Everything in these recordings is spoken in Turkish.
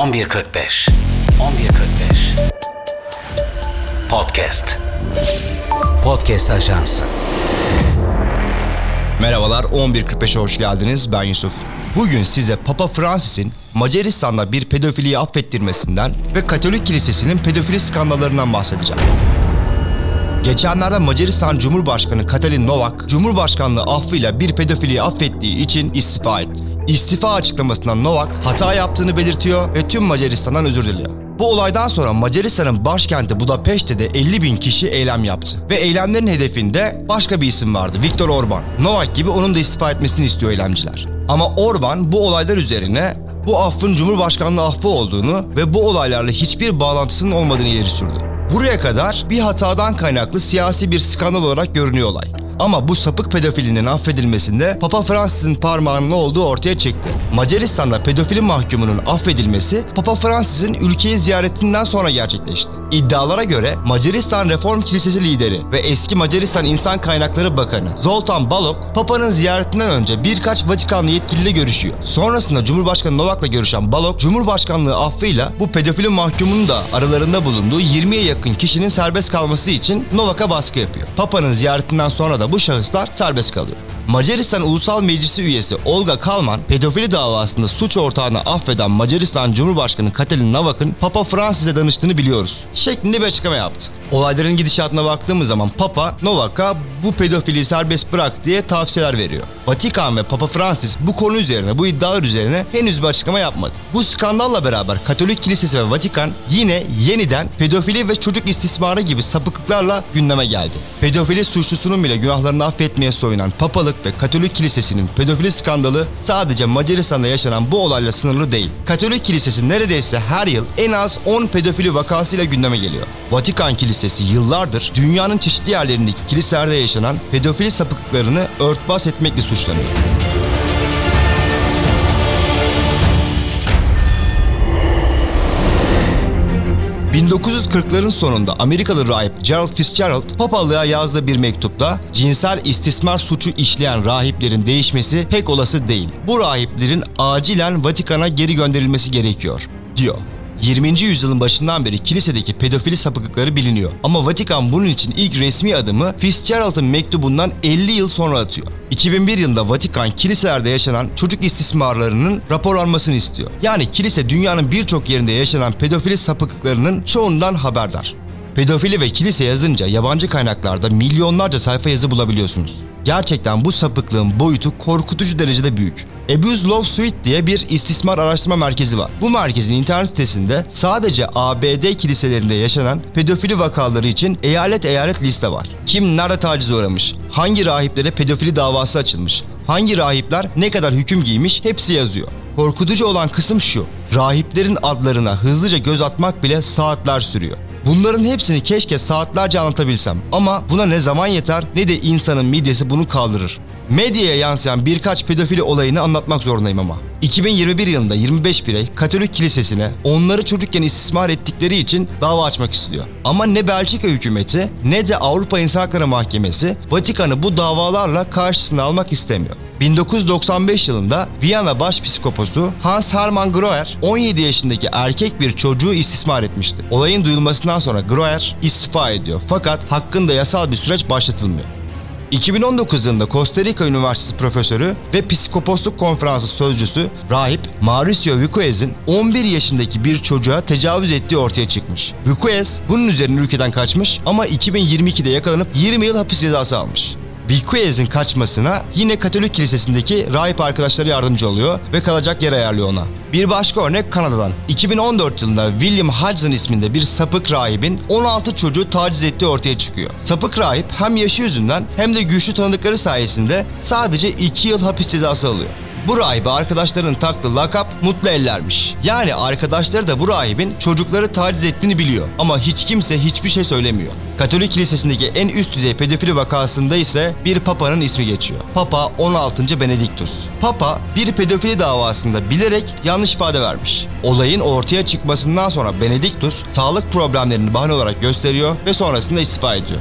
1145 1145 Podcast. Podcast Ajansı Merhabalar 11.45'e hoş geldiniz. Ben Yusuf. Bugün size Papa Francis'in Macaristan'da bir pedofiliyi affettirmesinden ve Katolik Kilisesi'nin pedofili skandallarından bahsedeceğim. Geçenlerde Macaristan Cumhurbaşkanı Katalin Novak, Cumhurbaşkanlığı affıyla bir pedofiliyi affettiği için istifa etti. İstifa açıklamasından Novak hata yaptığını belirtiyor ve tüm Macaristan'dan özür diliyor. Bu olaydan sonra Macaristan'ın başkenti Budapeşte de 50 bin kişi eylem yaptı. Ve eylemlerin hedefinde başka bir isim vardı, Viktor Orban. Novak gibi onun da istifa etmesini istiyor eylemciler. Ama Orban bu olaylar üzerine bu affın Cumhurbaşkanlığı affı olduğunu ve bu olaylarla hiçbir bağlantısının olmadığını ileri sürdü. Buraya kadar bir hatadan kaynaklı siyasi bir skandal olarak görünüyor olay. Ama bu sapık pedofilinin affedilmesinde Papa Francis'in parmağının olduğu ortaya çıktı. Macaristan'da pedofili mahkumunun affedilmesi Papa Francis'in ülkeyi ziyaretinden sonra gerçekleşti. İddialara göre Macaristan Reform Kilisesi lideri ve eski Macaristan İnsan Kaynakları Bakanı Zoltan Balok, Papa'nın ziyaretinden önce birkaç Vatikanlı yetkiliyle görüşüyor. Sonrasında Cumhurbaşkanı Novak'la görüşen Balok, Cumhurbaşkanlığı affıyla bu pedofili mahkumun da aralarında bulunduğu 20'ye yakın kişinin serbest kalması için Novak'a baskı yapıyor. Papa'nın ziyaretinden sonra da bu şahıslar serbest kalıyor. Macaristan Ulusal Meclisi üyesi Olga Kalman, pedofili davasında suç ortağını affeden Macaristan Cumhurbaşkanı Katalin Novak'ın Papa Francis'e danıştığını biliyoruz. Şeklinde bir açıklama yaptı. Olayların gidişatına baktığımız zaman Papa Novak'a bu pedofili serbest bırak diye tavsiyeler veriyor. Vatikan ve Papa Francis bu konu üzerine, bu iddialar üzerine henüz bir açıklama yapmadı. Bu skandalla beraber Katolik Kilisesi ve Vatikan yine yeniden pedofili ve çocuk istismarı gibi sapıklıklarla gündeme geldi. Pedofili suçlusunun bile günahlarını affetmeye soyunan papalık ve Katolik Kilisesi'nin pedofili skandalı sadece Macaristan'da yaşanan bu olayla sınırlı değil. Katolik Kilisesi neredeyse her yıl en az 10 pedofili vakasıyla gündeme geliyor. Vatikan Kilisesi yıllardır dünyanın çeşitli yerlerindeki kiliselerde yaşanan pedofili sapıklıklarını örtbas etmekle suçlanıyor. 1940'ların sonunda Amerikalı rahip Gerald Fitzgerald papalığa yazdığı bir mektupta cinsel istismar suçu işleyen rahiplerin değişmesi pek olası değil. Bu rahiplerin acilen Vatikan'a geri gönderilmesi gerekiyor diyor. 20. yüzyılın başından beri kilisedeki pedofili sapıklıkları biliniyor. Ama Vatikan bunun için ilk resmi adımı Fitzgerald'ın mektubundan 50 yıl sonra atıyor. 2001 yılında Vatikan kiliselerde yaşanan çocuk istismarlarının raporlanmasını istiyor. Yani kilise dünyanın birçok yerinde yaşanan pedofili sapıklıklarının çoğundan haberdar. Pedofili ve kilise yazınca yabancı kaynaklarda milyonlarca sayfa yazı bulabiliyorsunuz. Gerçekten bu sapıklığın boyutu korkutucu derecede büyük. Abuse Love Suite diye bir istismar araştırma merkezi var. Bu merkezin internet sitesinde sadece ABD kiliselerinde yaşanan pedofili vakaları için eyalet eyalet liste var. Kim nerede taciz uğramış, hangi rahiplere pedofili davası açılmış, hangi rahipler ne kadar hüküm giymiş hepsi yazıyor. Korkutucu olan kısım şu. Rahiplerin adlarına hızlıca göz atmak bile saatler sürüyor. Bunların hepsini keşke saatlerce anlatabilsem ama buna ne zaman yeter ne de insanın midyesi bunu kaldırır. Medyaya yansıyan birkaç pedofili olayını anlatmak zorundayım ama. 2021 yılında 25 birey Katolik Kilisesi'ne onları çocukken istismar ettikleri için dava açmak istiyor. Ama ne Belçika hükümeti ne de Avrupa İnsan Hakları Mahkemesi Vatikan'ı bu davalarla karşısına almak istemiyor. 1995 yılında Viyana Başpiskoposu Hans Hermann Groer 17 yaşındaki erkek bir çocuğu istismar etmişti. Olayın duyulmasından sonra Groer istifa ediyor fakat hakkında yasal bir süreç başlatılmıyor. 2019 yılında Costa Rica Üniversitesi profesörü ve Psikoposluk Konferansı sözcüsü rahip Mauricio Vicuez'in 11 yaşındaki bir çocuğa tecavüz ettiği ortaya çıkmış. Vicuez bunun üzerine ülkeden kaçmış ama 2022'de yakalanıp 20 yıl hapis cezası almış. Vilquez'in kaçmasına yine Katolik Kilisesi'ndeki rahip arkadaşları yardımcı oluyor ve kalacak yer ayarlıyor ona. Bir başka örnek Kanada'dan. 2014 yılında William Hudson isminde bir sapık rahibin 16 çocuğu taciz ettiği ortaya çıkıyor. Sapık rahip hem yaşı yüzünden hem de güçlü tanıdıkları sayesinde sadece 2 yıl hapis cezası alıyor. Bu rahibe arkadaşların taktığı lakap mutlu ellermiş. Yani arkadaşları da bu rahibin çocukları taciz ettiğini biliyor. Ama hiç kimse hiçbir şey söylemiyor. Katolik kilisesindeki en üst düzey pedofili vakasında ise bir papanın ismi geçiyor. Papa 16. Benediktus. Papa bir pedofili davasında bilerek yanlış ifade vermiş. Olayın ortaya çıkmasından sonra Benediktus sağlık problemlerini bahane olarak gösteriyor ve sonrasında istifa ediyor.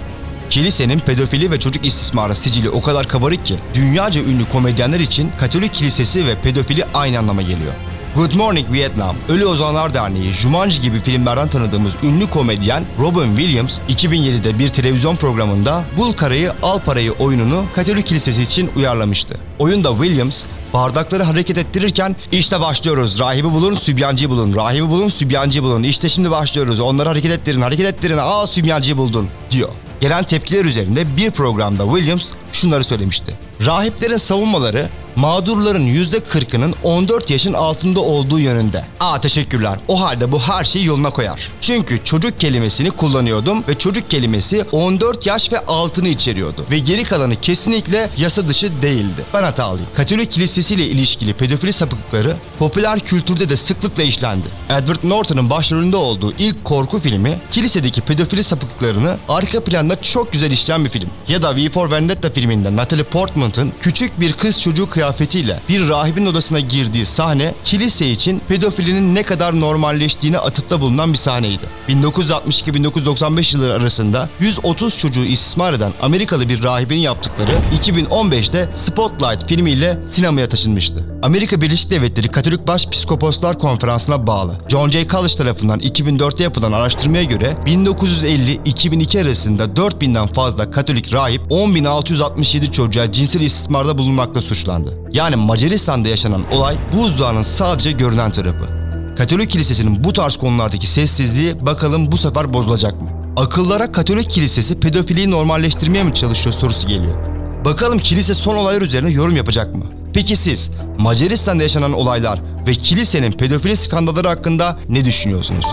Kilisenin pedofili ve çocuk istismarı sicili o kadar kabarık ki dünyaca ünlü komedyenler için Katolik kilisesi ve pedofili aynı anlama geliyor. Good Morning Vietnam, Ölü Ozanlar Derneği, Jumanji gibi filmlerden tanıdığımız ünlü komedyen Robin Williams 2007'de bir televizyon programında Bul Karayı Al Parayı oyununu Katolik Kilisesi için uyarlamıştı. Oyunda Williams bardakları hareket ettirirken işte başlıyoruz. Rahibi bulun, sübyancıyı bulun. Rahibi bulun, sübyancıyı bulun. İşte şimdi başlıyoruz. Onları hareket ettirin, hareket ettirin. Aa sübyancıyı buldun diyor. Gelen tepkiler üzerinde bir programda Williams şunları söylemişti. Rahiplerin savunmaları mağdurların %40'ının 14 yaşın altında olduğu yönünde. Aa teşekkürler. O halde bu her şeyi yoluna koyar. Çünkü çocuk kelimesini kullanıyordum ve çocuk kelimesi 14 yaş ve altını içeriyordu. Ve geri kalanı kesinlikle yasa dışı değildi. Ben hatalıyım. Katolik kilisesiyle ilişkili pedofili sapıklıkları popüler kültürde de sıklıkla işlendi. Edward Norton'un başrolünde olduğu ilk korku filmi kilisedeki pedofili sapıklıklarını arka planda çok güzel işleyen bir film. Ya da V for Vendetta filminde Natalie Portman'ın küçük bir kız çocuğu kıyafetiyle bir rahibin odasına girdiği sahne kilise için pedofilinin ne kadar normalleştiğine atıfta bulunan bir sahneydi. 1962-1995 yılları arasında 130 çocuğu istismar eden Amerikalı bir rahibin yaptıkları 2015'te Spotlight filmiyle sinemaya taşınmıştı. Amerika Birleşik Devletleri Katolik Başpiskoposlar Konferansı'na bağlı John J. College tarafından 2004'te yapılan araştırmaya göre 1950-2002 arasında 4000'den fazla Katolik rahip 10.667 çocuğa cinsel istismarda bulunmakla suçlandı. Yani Macaristan'da yaşanan olay buzdağının sadece görünen tarafı. Katolik Kilisesi'nin bu tarz konulardaki sessizliği bakalım bu sefer bozulacak mı? Akıllara Katolik Kilisesi pedofiliyi normalleştirmeye mi çalışıyor sorusu geliyor. Bakalım kilise son olaylar üzerine yorum yapacak mı? Peki siz Macaristan'da yaşanan olaylar ve kilisenin pedofili skandalları hakkında ne düşünüyorsunuz?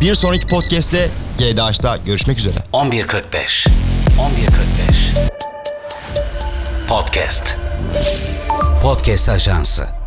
Bir sonraki podcast'te GDH'da görüşmek üzere. 11.45 11.45 Podcast Podcast Ajansı